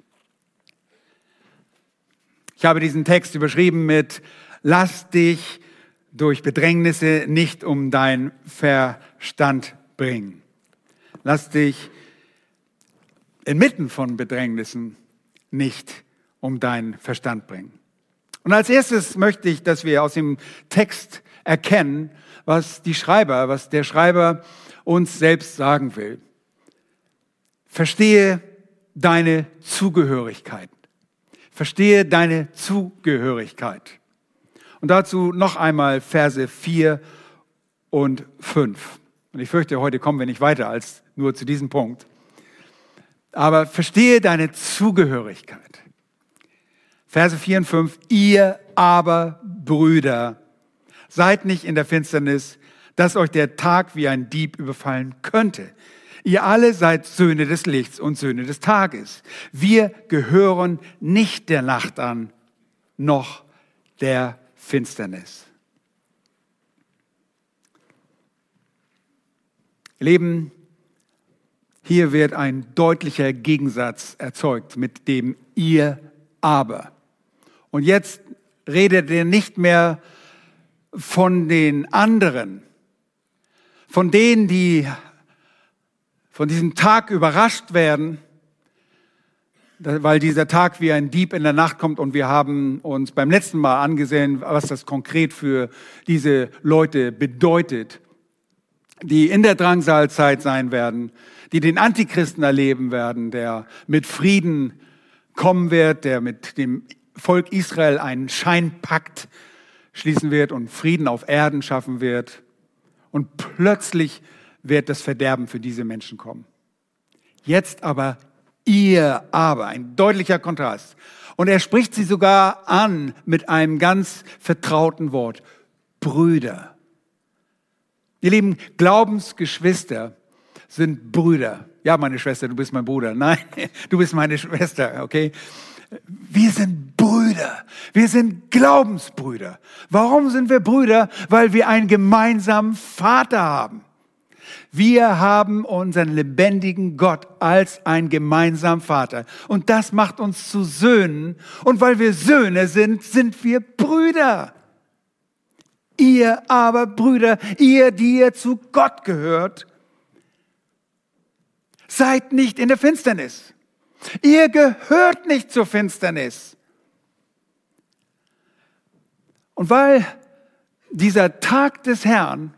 Ich habe diesen Text überschrieben mit Lass dich durch Bedrängnisse nicht um dein Verstand bringen. Lass dich inmitten von Bedrängnissen nicht um deinen Verstand bringen. Und als erstes möchte ich, dass wir aus dem Text erkennen, was die Schreiber, was der Schreiber uns selbst sagen will. Verstehe deine Zugehörigkeit. Verstehe deine Zugehörigkeit. Und dazu noch einmal Verse 4 und 5. Und ich fürchte, heute kommen wir nicht weiter als nur zu diesem Punkt. Aber verstehe deine Zugehörigkeit. Verse 4 und 5. Ihr aber Brüder, seid nicht in der Finsternis, dass euch der Tag wie ein Dieb überfallen könnte. Ihr alle seid Söhne des Lichts und Söhne des Tages. Wir gehören nicht der Nacht an, noch der Finsternis. Leben, hier wird ein deutlicher Gegensatz erzeugt mit dem ihr aber. Und jetzt redet er nicht mehr von den anderen, von denen, die von diesem Tag überrascht werden, weil dieser Tag wie ein Dieb in der Nacht kommt und wir haben uns beim letzten Mal angesehen, was das konkret für diese Leute bedeutet die in der Drangsalzeit sein werden, die den Antichristen erleben werden, der mit Frieden kommen wird, der mit dem Volk Israel einen Scheinpakt schließen wird und Frieden auf Erden schaffen wird. Und plötzlich wird das Verderben für diese Menschen kommen. Jetzt aber ihr aber, ein deutlicher Kontrast. Und er spricht sie sogar an mit einem ganz vertrauten Wort. Brüder. Ihr lieben Glaubensgeschwister sind Brüder. Ja, meine Schwester, du bist mein Bruder. Nein, (laughs) du bist meine Schwester, okay? Wir sind Brüder. Wir sind Glaubensbrüder. Warum sind wir Brüder? Weil wir einen gemeinsamen Vater haben. Wir haben unseren lebendigen Gott als einen gemeinsamen Vater. Und das macht uns zu Söhnen. Und weil wir Söhne sind, sind wir Brüder. Ihr aber, Brüder, ihr, die ihr zu Gott gehört, seid nicht in der Finsternis. Ihr gehört nicht zur Finsternis. Und weil dieser Tag des Herrn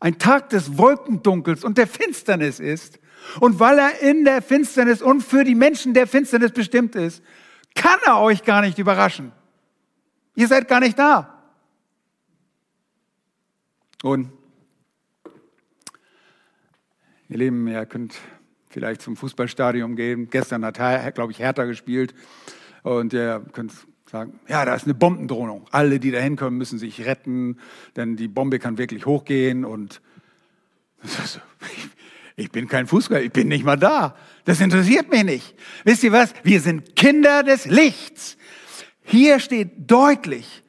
ein Tag des Wolkendunkels und der Finsternis ist, und weil er in der Finsternis und für die Menschen der Finsternis bestimmt ist, kann er euch gar nicht überraschen. Ihr seid gar nicht da. Und ihr Lieben, ihr könnt vielleicht zum Fußballstadion gehen. Gestern hat, glaube ich, Hertha gespielt. Und ihr könnt sagen, ja, da ist eine Bombendrohung. Alle, die da hinkommen, müssen sich retten, denn die Bombe kann wirklich hochgehen. Und (laughs) ich bin kein Fußballer, ich bin nicht mal da. Das interessiert mich nicht. Wisst ihr was? Wir sind Kinder des Lichts. Hier steht deutlich,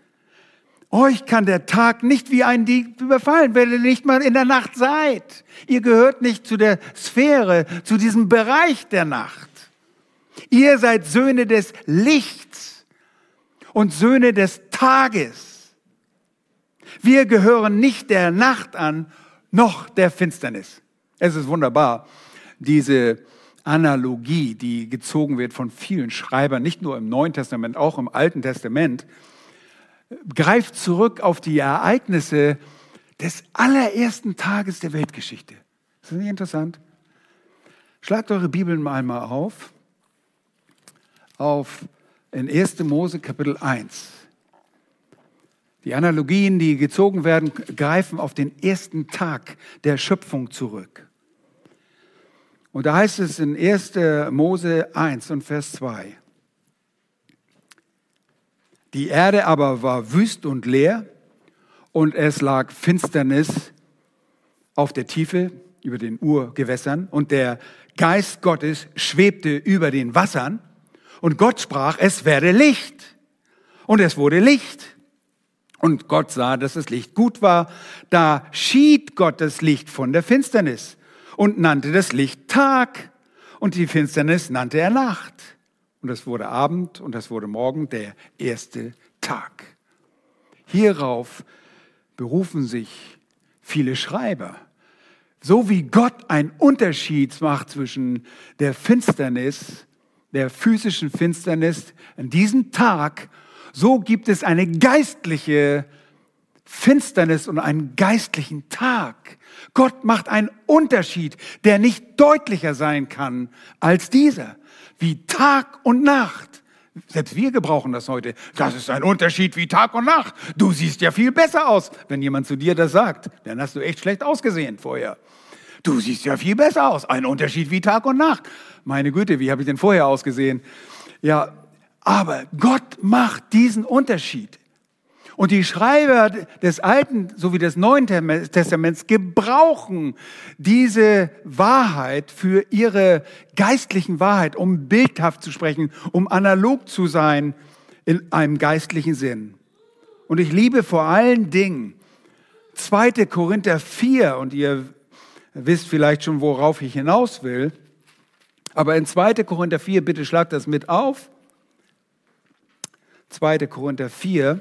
euch kann der Tag nicht wie ein Dieb überfallen, wenn ihr nicht mal in der Nacht seid. Ihr gehört nicht zu der Sphäre, zu diesem Bereich der Nacht. Ihr seid Söhne des Lichts und Söhne des Tages. Wir gehören nicht der Nacht an, noch der Finsternis. Es ist wunderbar, diese Analogie, die gezogen wird von vielen Schreibern, nicht nur im Neuen Testament, auch im Alten Testament, greift zurück auf die Ereignisse des allerersten Tages der Weltgeschichte. Ist das nicht interessant? Schlagt eure Bibeln mal mal auf, auf in 1. Mose Kapitel 1. Die Analogien, die gezogen werden, greifen auf den ersten Tag der Schöpfung zurück. Und da heißt es in 1. Mose 1 und Vers 2. Die Erde aber war wüst und leer und es lag Finsternis auf der Tiefe über den Urgewässern und der Geist Gottes schwebte über den Wassern und Gott sprach, es werde Licht. Und es wurde Licht. Und Gott sah, dass das Licht gut war. Da schied Gott das Licht von der Finsternis und nannte das Licht Tag und die Finsternis nannte er Nacht. Und es wurde Abend und es wurde Morgen der erste Tag. Hierauf berufen sich viele Schreiber. So wie Gott einen Unterschied macht zwischen der Finsternis, der physischen Finsternis an diesem Tag, so gibt es eine geistliche Finsternis und einen geistlichen Tag. Gott macht einen Unterschied, der nicht deutlicher sein kann als dieser, wie Tag und Nacht. Selbst wir gebrauchen das heute. Das ist ein Unterschied wie Tag und Nacht. Du siehst ja viel besser aus. Wenn jemand zu dir das sagt, dann hast du echt schlecht ausgesehen vorher. Du siehst ja viel besser aus. Ein Unterschied wie Tag und Nacht. Meine Güte, wie habe ich denn vorher ausgesehen? Ja, aber Gott macht diesen Unterschied. Und die Schreiber des Alten sowie des Neuen Testaments gebrauchen diese Wahrheit für ihre geistlichen Wahrheit, um bildhaft zu sprechen, um analog zu sein in einem geistlichen Sinn. Und ich liebe vor allen Dingen 2. Korinther 4, und ihr wisst vielleicht schon, worauf ich hinaus will. Aber in 2. Korinther 4, bitte schlagt das mit auf. 2. Korinther 4,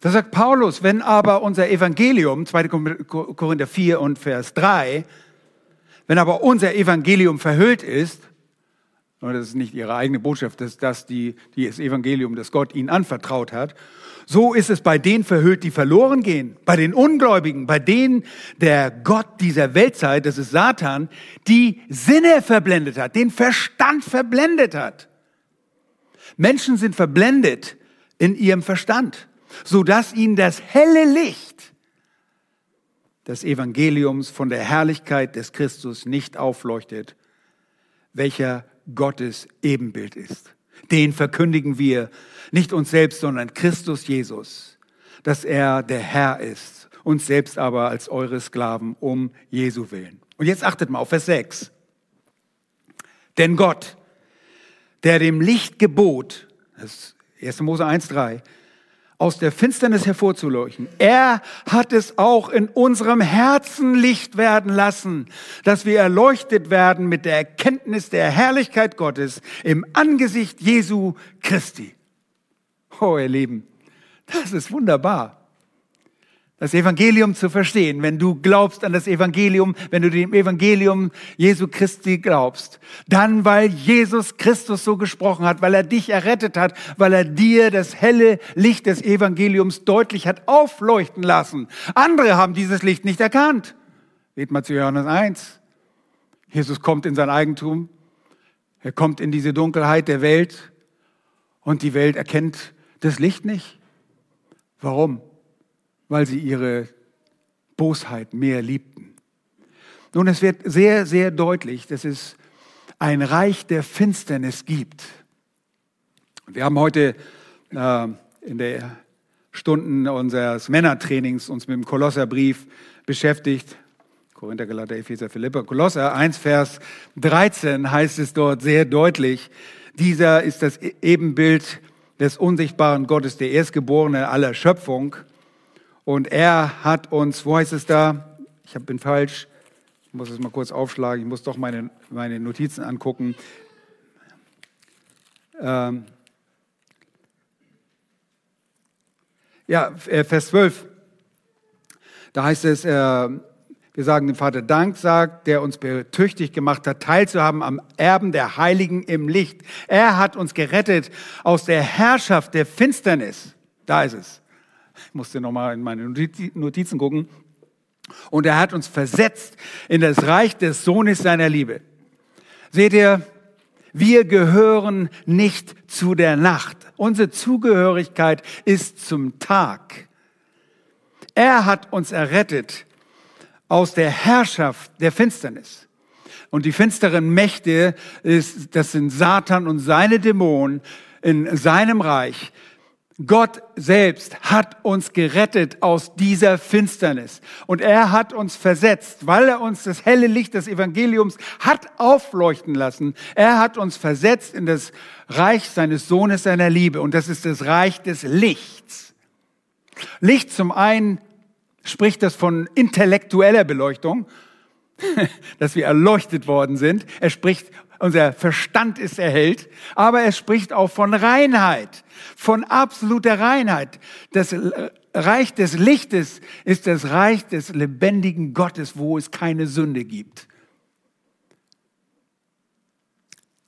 Da sagt Paulus, wenn aber unser Evangelium, 2. Korinther 4 und Vers 3, wenn aber unser Evangelium verhüllt ist, und das ist nicht ihre eigene Botschaft, das ist das, die, die das Evangelium, das Gott ihnen anvertraut hat, so ist es bei denen verhüllt, die verloren gehen, bei den Ungläubigen, bei denen der Gott dieser Weltzeit, das ist Satan, die Sinne verblendet hat, den Verstand verblendet hat. Menschen sind verblendet in ihrem Verstand so dass ihnen das helle Licht des Evangeliums von der Herrlichkeit des Christus nicht aufleuchtet, welcher Gottes Ebenbild ist. Den verkündigen wir nicht uns selbst, sondern Christus Jesus, dass er der Herr ist, uns selbst aber als eure Sklaven um Jesu willen. Und jetzt achtet mal auf Vers 6. Denn Gott, der dem Licht gebot, das ist 1. Mose 1,3, aus der Finsternis hervorzuleuchten. Er hat es auch in unserem Herzen Licht werden lassen, dass wir erleuchtet werden mit der Erkenntnis der Herrlichkeit Gottes im Angesicht Jesu Christi. Oh, ihr Lieben, das ist wunderbar. Das Evangelium zu verstehen, wenn du glaubst an das Evangelium, wenn du dem Evangelium Jesu Christi glaubst, dann weil Jesus Christus so gesprochen hat, weil er dich errettet hat, weil er dir das helle Licht des Evangeliums deutlich hat aufleuchten lassen. Andere haben dieses Licht nicht erkannt. Geht mal zu Johannes 1. Jesus kommt in sein Eigentum, er kommt in diese Dunkelheit der Welt und die Welt erkennt das Licht nicht. Warum? Weil sie ihre Bosheit mehr liebten. Nun, es wird sehr, sehr deutlich, dass es ein Reich der Finsternis gibt. Wir haben heute äh, in der Stunden unseres Männertrainings uns mit dem Kolosserbrief beschäftigt. Korinther, Galater, Epheser, Philippa, Kolosser 1, Vers 13 heißt es dort sehr deutlich. Dieser ist das Ebenbild des unsichtbaren Gottes, der Erstgeborene aller Schöpfung. Und er hat uns, wo heißt es da? Ich bin falsch. Ich muss es mal kurz aufschlagen. Ich muss doch meine, meine Notizen angucken. Ähm ja, äh, Vers 12. Da heißt es, äh, wir sagen dem Vater Dank, sagt, der uns betüchtig gemacht hat, teilzuhaben am Erben der Heiligen im Licht. Er hat uns gerettet aus der Herrschaft der Finsternis. Da ist es. Ich musste nochmal in meine Notizen gucken. Und er hat uns versetzt in das Reich des Sohnes seiner Liebe. Seht ihr, wir gehören nicht zu der Nacht. Unsere Zugehörigkeit ist zum Tag. Er hat uns errettet aus der Herrschaft der Finsternis. Und die finsteren Mächte, ist, das sind Satan und seine Dämonen in seinem Reich. Gott selbst hat uns gerettet aus dieser Finsternis. Und er hat uns versetzt, weil er uns das helle Licht des Evangeliums hat aufleuchten lassen. Er hat uns versetzt in das Reich seines Sohnes seiner Liebe. Und das ist das Reich des Lichts. Licht zum einen spricht das von intellektueller Beleuchtung, (laughs) dass wir erleuchtet worden sind. Er spricht unser Verstand ist erhellt, aber er spricht auch von Reinheit, von absoluter Reinheit. Das Reich des Lichtes ist das Reich des lebendigen Gottes, wo es keine Sünde gibt.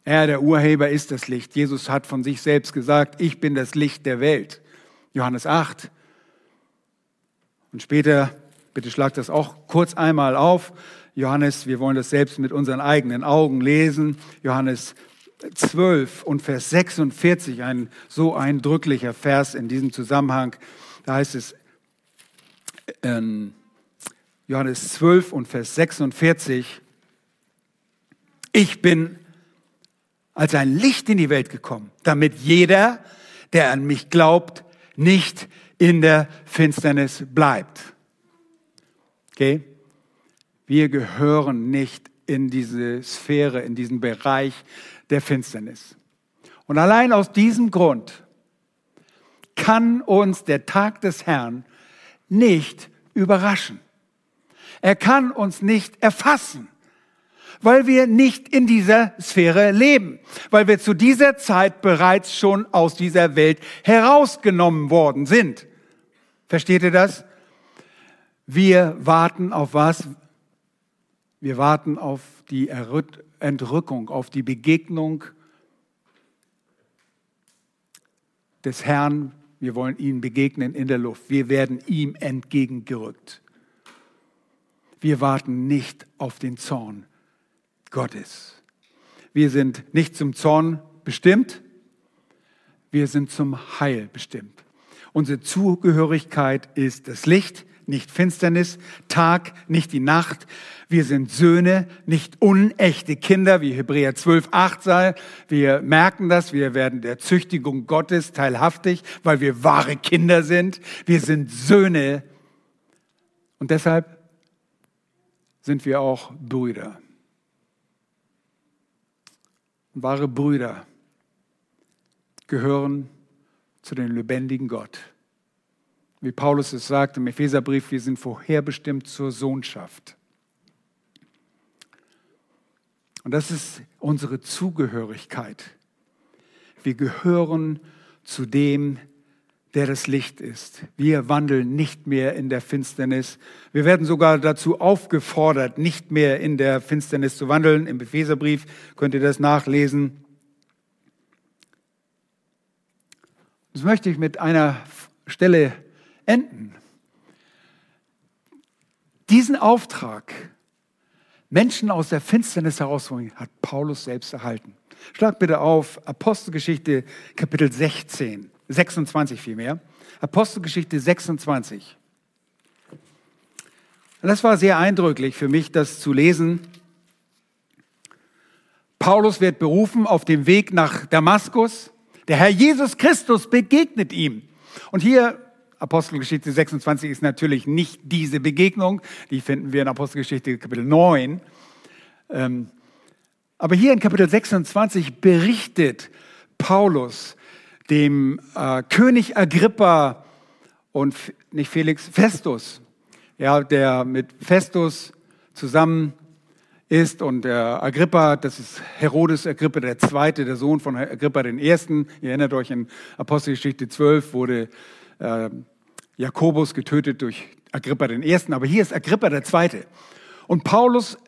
Er, der Urheber, ist das Licht. Jesus hat von sich selbst gesagt, ich bin das Licht der Welt. Johannes 8. Und später, bitte schlag das auch kurz einmal auf, Johannes, wir wollen das selbst mit unseren eigenen Augen lesen. Johannes 12 und Vers 46, ein so eindrücklicher Vers in diesem Zusammenhang. Da heißt es, in Johannes 12 und Vers 46, ich bin als ein Licht in die Welt gekommen, damit jeder, der an mich glaubt, nicht in der Finsternis bleibt. Okay? Wir gehören nicht in diese Sphäre, in diesen Bereich der Finsternis. Und allein aus diesem Grund kann uns der Tag des Herrn nicht überraschen. Er kann uns nicht erfassen, weil wir nicht in dieser Sphäre leben, weil wir zu dieser Zeit bereits schon aus dieser Welt herausgenommen worden sind. Versteht ihr das? Wir warten auf was? Wir warten auf die Entrückung, auf die Begegnung des Herrn. Wir wollen ihm begegnen in der Luft. Wir werden ihm entgegengerückt. Wir warten nicht auf den Zorn Gottes. Wir sind nicht zum Zorn bestimmt, wir sind zum Heil bestimmt. Unsere Zugehörigkeit ist das Licht, nicht Finsternis, Tag, nicht die Nacht. Wir sind Söhne, nicht unechte Kinder, wie Hebräer 12, 8 sei. Wir merken das, wir werden der Züchtigung Gottes teilhaftig, weil wir wahre Kinder sind. Wir sind Söhne. Und deshalb sind wir auch Brüder. Wahre Brüder gehören zu dem lebendigen Gott wie Paulus es sagt im Epheserbrief, wir sind vorherbestimmt zur Sohnschaft. Und das ist unsere Zugehörigkeit. Wir gehören zu dem, der das Licht ist. Wir wandeln nicht mehr in der Finsternis. Wir werden sogar dazu aufgefordert, nicht mehr in der Finsternis zu wandeln. Im Epheserbrief könnt ihr das nachlesen. Das möchte ich mit einer Stelle enden. Diesen Auftrag, Menschen aus der Finsternis herauszuholen, hat Paulus selbst erhalten. Schlag bitte auf Apostelgeschichte Kapitel 16. 26 vielmehr. Apostelgeschichte 26. Und das war sehr eindrücklich für mich, das zu lesen. Paulus wird berufen auf dem Weg nach Damaskus. Der Herr Jesus Christus begegnet ihm. Und hier, Apostelgeschichte 26 ist natürlich nicht diese Begegnung, die finden wir in Apostelgeschichte Kapitel 9. Ähm, aber hier in Kapitel 26 berichtet Paulus dem äh, König Agrippa und nicht Felix, Festus, ja, der mit Festus zusammen ist und der Agrippa, das ist Herodes Agrippa der Zweite, der Sohn von Agrippa den Ersten. Ihr erinnert euch in Apostelgeschichte 12 wurde äh, Jakobus getötet durch Agrippa den Ersten, aber hier ist Agrippa Zweite. Und Paulus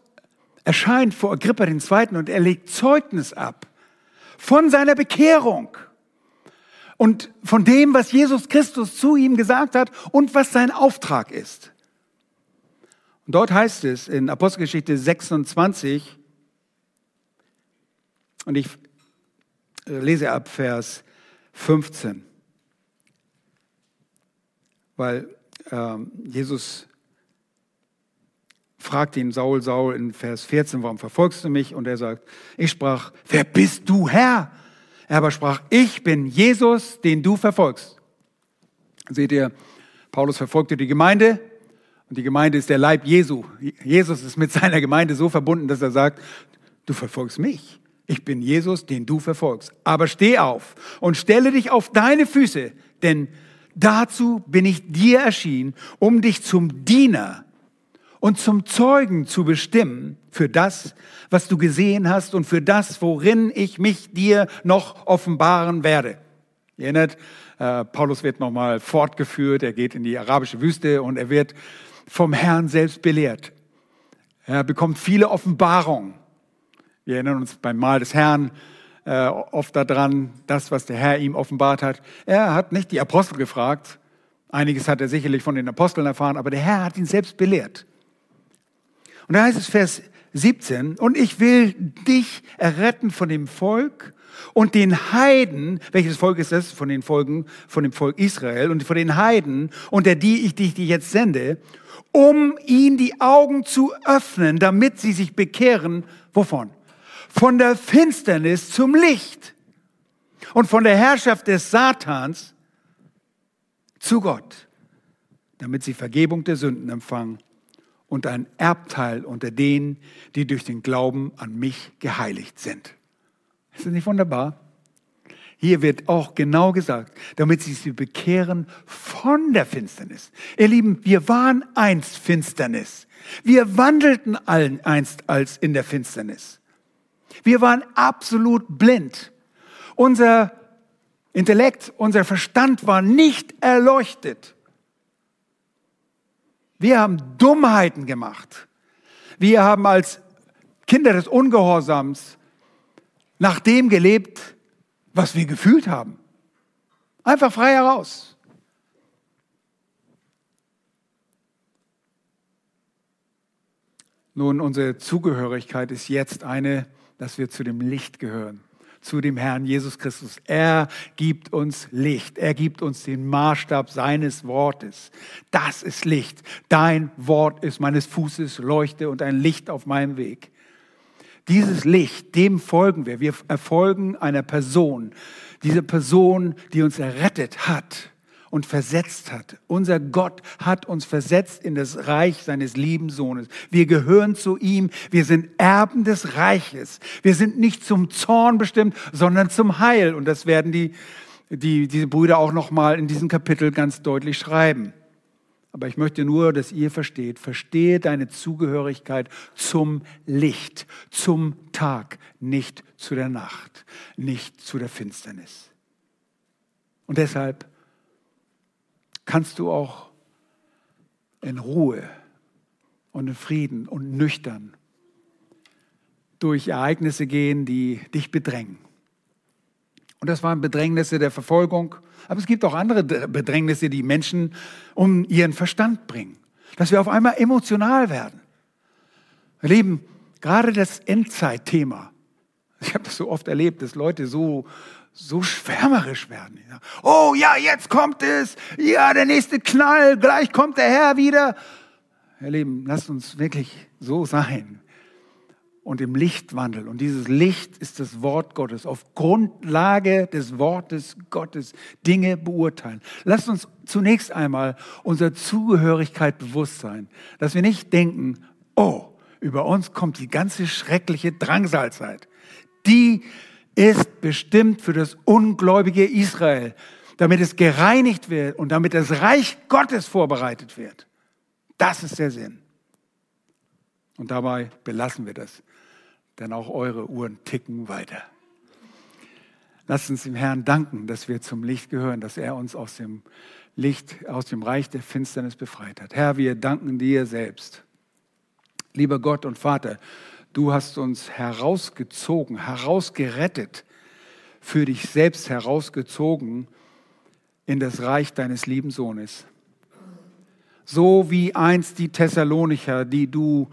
erscheint vor Agrippa Zweiten und er legt Zeugnis ab von seiner Bekehrung und von dem, was Jesus Christus zu ihm gesagt hat und was sein Auftrag ist. Und dort heißt es in Apostelgeschichte 26, und ich lese ab Vers 15, weil äh, Jesus fragt ihn Saul, Saul in Vers 14, warum verfolgst du mich? Und er sagt, ich sprach, wer bist du Herr? Er aber sprach, ich bin Jesus, den du verfolgst. Seht ihr, Paulus verfolgte die Gemeinde und die Gemeinde ist der Leib Jesu. Jesus ist mit seiner Gemeinde so verbunden, dass er sagt, du verfolgst mich. Ich bin Jesus, den du verfolgst. Aber steh auf und stelle dich auf deine Füße, denn dazu bin ich dir erschienen, um dich zum Diener und zum Zeugen zu bestimmen für das, was du gesehen hast und für das, worin ich mich dir noch offenbaren werde. Ihr erinnert, äh, Paulus wird nochmal fortgeführt, er geht in die arabische Wüste und er wird vom Herrn selbst belehrt. Er bekommt viele Offenbarungen. Wir erinnern uns beim Mahl des Herrn äh, oft daran, das, was der Herr ihm offenbart hat. Er hat nicht die Apostel gefragt, einiges hat er sicherlich von den Aposteln erfahren, aber der Herr hat ihn selbst belehrt. Und da heißt es Vers 17, und ich will dich erretten von dem Volk und den Heiden, welches Volk ist das? Von den Folgen, von dem Volk Israel und von den Heiden, unter die ich dich jetzt sende, um ihnen die Augen zu öffnen, damit sie sich bekehren. Wovon? Von der Finsternis zum Licht und von der Herrschaft des Satans zu Gott, damit sie Vergebung der Sünden empfangen und ein Erbteil unter denen, die durch den Glauben an mich geheiligt sind. Ist das nicht wunderbar? Hier wird auch genau gesagt, damit sie sich bekehren von der Finsternis. Ihr Lieben, wir waren einst Finsternis. Wir wandelten allen einst als in der Finsternis. Wir waren absolut blind. Unser Intellekt, unser Verstand war nicht erleuchtet. Wir haben Dummheiten gemacht. Wir haben als Kinder des Ungehorsams nach dem gelebt, was wir gefühlt haben. Einfach frei heraus. Nun, unsere Zugehörigkeit ist jetzt eine, dass wir zu dem Licht gehören zu dem Herrn Jesus Christus. Er gibt uns Licht. Er gibt uns den Maßstab seines Wortes. Das ist Licht. Dein Wort ist meines Fußes Leuchte und ein Licht auf meinem Weg. Dieses Licht, dem folgen wir. Wir erfolgen einer Person. Diese Person, die uns errettet hat und versetzt hat. Unser Gott hat uns versetzt in das Reich seines lieben Sohnes. Wir gehören zu ihm. Wir sind Erben des Reiches. Wir sind nicht zum Zorn bestimmt, sondern zum Heil. Und das werden die, die, diese Brüder auch nochmal in diesem Kapitel ganz deutlich schreiben. Aber ich möchte nur, dass ihr versteht, verstehe deine Zugehörigkeit zum Licht, zum Tag, nicht zu der Nacht, nicht zu der Finsternis. Und deshalb kannst du auch in Ruhe und in Frieden und nüchtern durch Ereignisse gehen, die dich bedrängen. Und das waren Bedrängnisse der Verfolgung, aber es gibt auch andere Bedrängnisse, die Menschen um ihren Verstand bringen. Dass wir auf einmal emotional werden. Wir leben gerade das Endzeitthema. Ich habe das so oft erlebt, dass Leute so, so schwärmerisch werden. Oh ja, jetzt kommt es. Ja, der nächste Knall. Gleich kommt der Herr wieder. Herr Leben, lasst uns wirklich so sein und im Licht wandeln. Und dieses Licht ist das Wort Gottes. Auf Grundlage des Wortes Gottes Dinge beurteilen. Lasst uns zunächst einmal unserer Zugehörigkeit bewusst sein, dass wir nicht denken, oh, über uns kommt die ganze schreckliche Drangsalzeit. Die ist bestimmt für das ungläubige Israel, damit es gereinigt wird und damit das Reich Gottes vorbereitet wird. Das ist der Sinn. Und dabei belassen wir das, denn auch eure Uhren ticken weiter. Lasst uns dem Herrn danken, dass wir zum Licht gehören, dass er uns aus dem Licht, aus dem Reich der Finsternis befreit hat. Herr, wir danken dir selbst. Lieber Gott und Vater, du hast uns herausgezogen, herausgerettet, für dich selbst herausgezogen in das Reich deines lieben Sohnes so wie einst die Thessalonicher, die du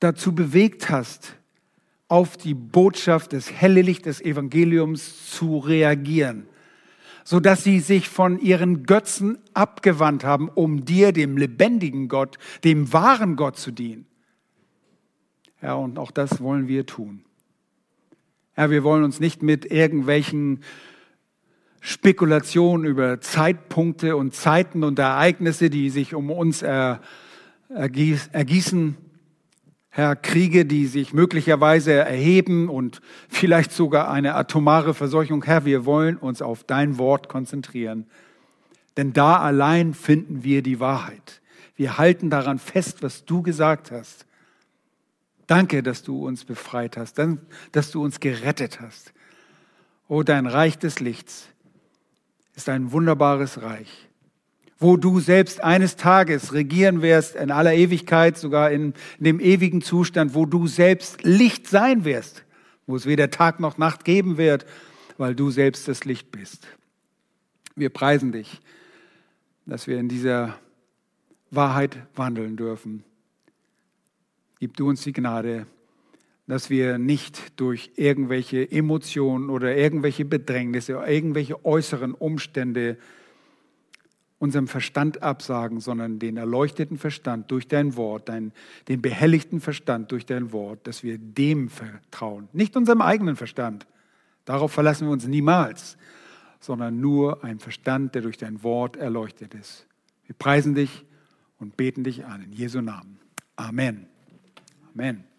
dazu bewegt hast, auf die Botschaft des helle Licht des Evangeliums zu reagieren, so dass sie sich von ihren Götzen abgewandt haben, um dir, dem lebendigen Gott, dem wahren Gott zu dienen. Ja, und auch das wollen wir tun. Ja, wir wollen uns nicht mit irgendwelchen Spekulation über Zeitpunkte und Zeiten und Ereignisse, die sich um uns ergießen. Herr, Kriege, die sich möglicherweise erheben und vielleicht sogar eine atomare Verseuchung. Herr, wir wollen uns auf dein Wort konzentrieren. Denn da allein finden wir die Wahrheit. Wir halten daran fest, was du gesagt hast. Danke, dass du uns befreit hast, dass du uns gerettet hast. O dein Reich des Lichts ist ein wunderbares Reich, wo du selbst eines Tages regieren wirst in aller Ewigkeit, sogar in, in dem ewigen Zustand, wo du selbst Licht sein wirst, wo es weder Tag noch Nacht geben wird, weil du selbst das Licht bist. Wir preisen dich, dass wir in dieser Wahrheit wandeln dürfen. Gib du uns die Gnade, dass wir nicht durch irgendwelche Emotionen oder irgendwelche Bedrängnisse oder irgendwelche äußeren Umstände unserem Verstand absagen, sondern den erleuchteten Verstand durch dein Wort, dein, den behelligten Verstand durch dein Wort, dass wir dem vertrauen, nicht unserem eigenen Verstand. Darauf verlassen wir uns niemals, sondern nur ein Verstand, der durch dein Wort erleuchtet ist. Wir preisen dich und beten dich an in Jesu Namen. Amen. Amen.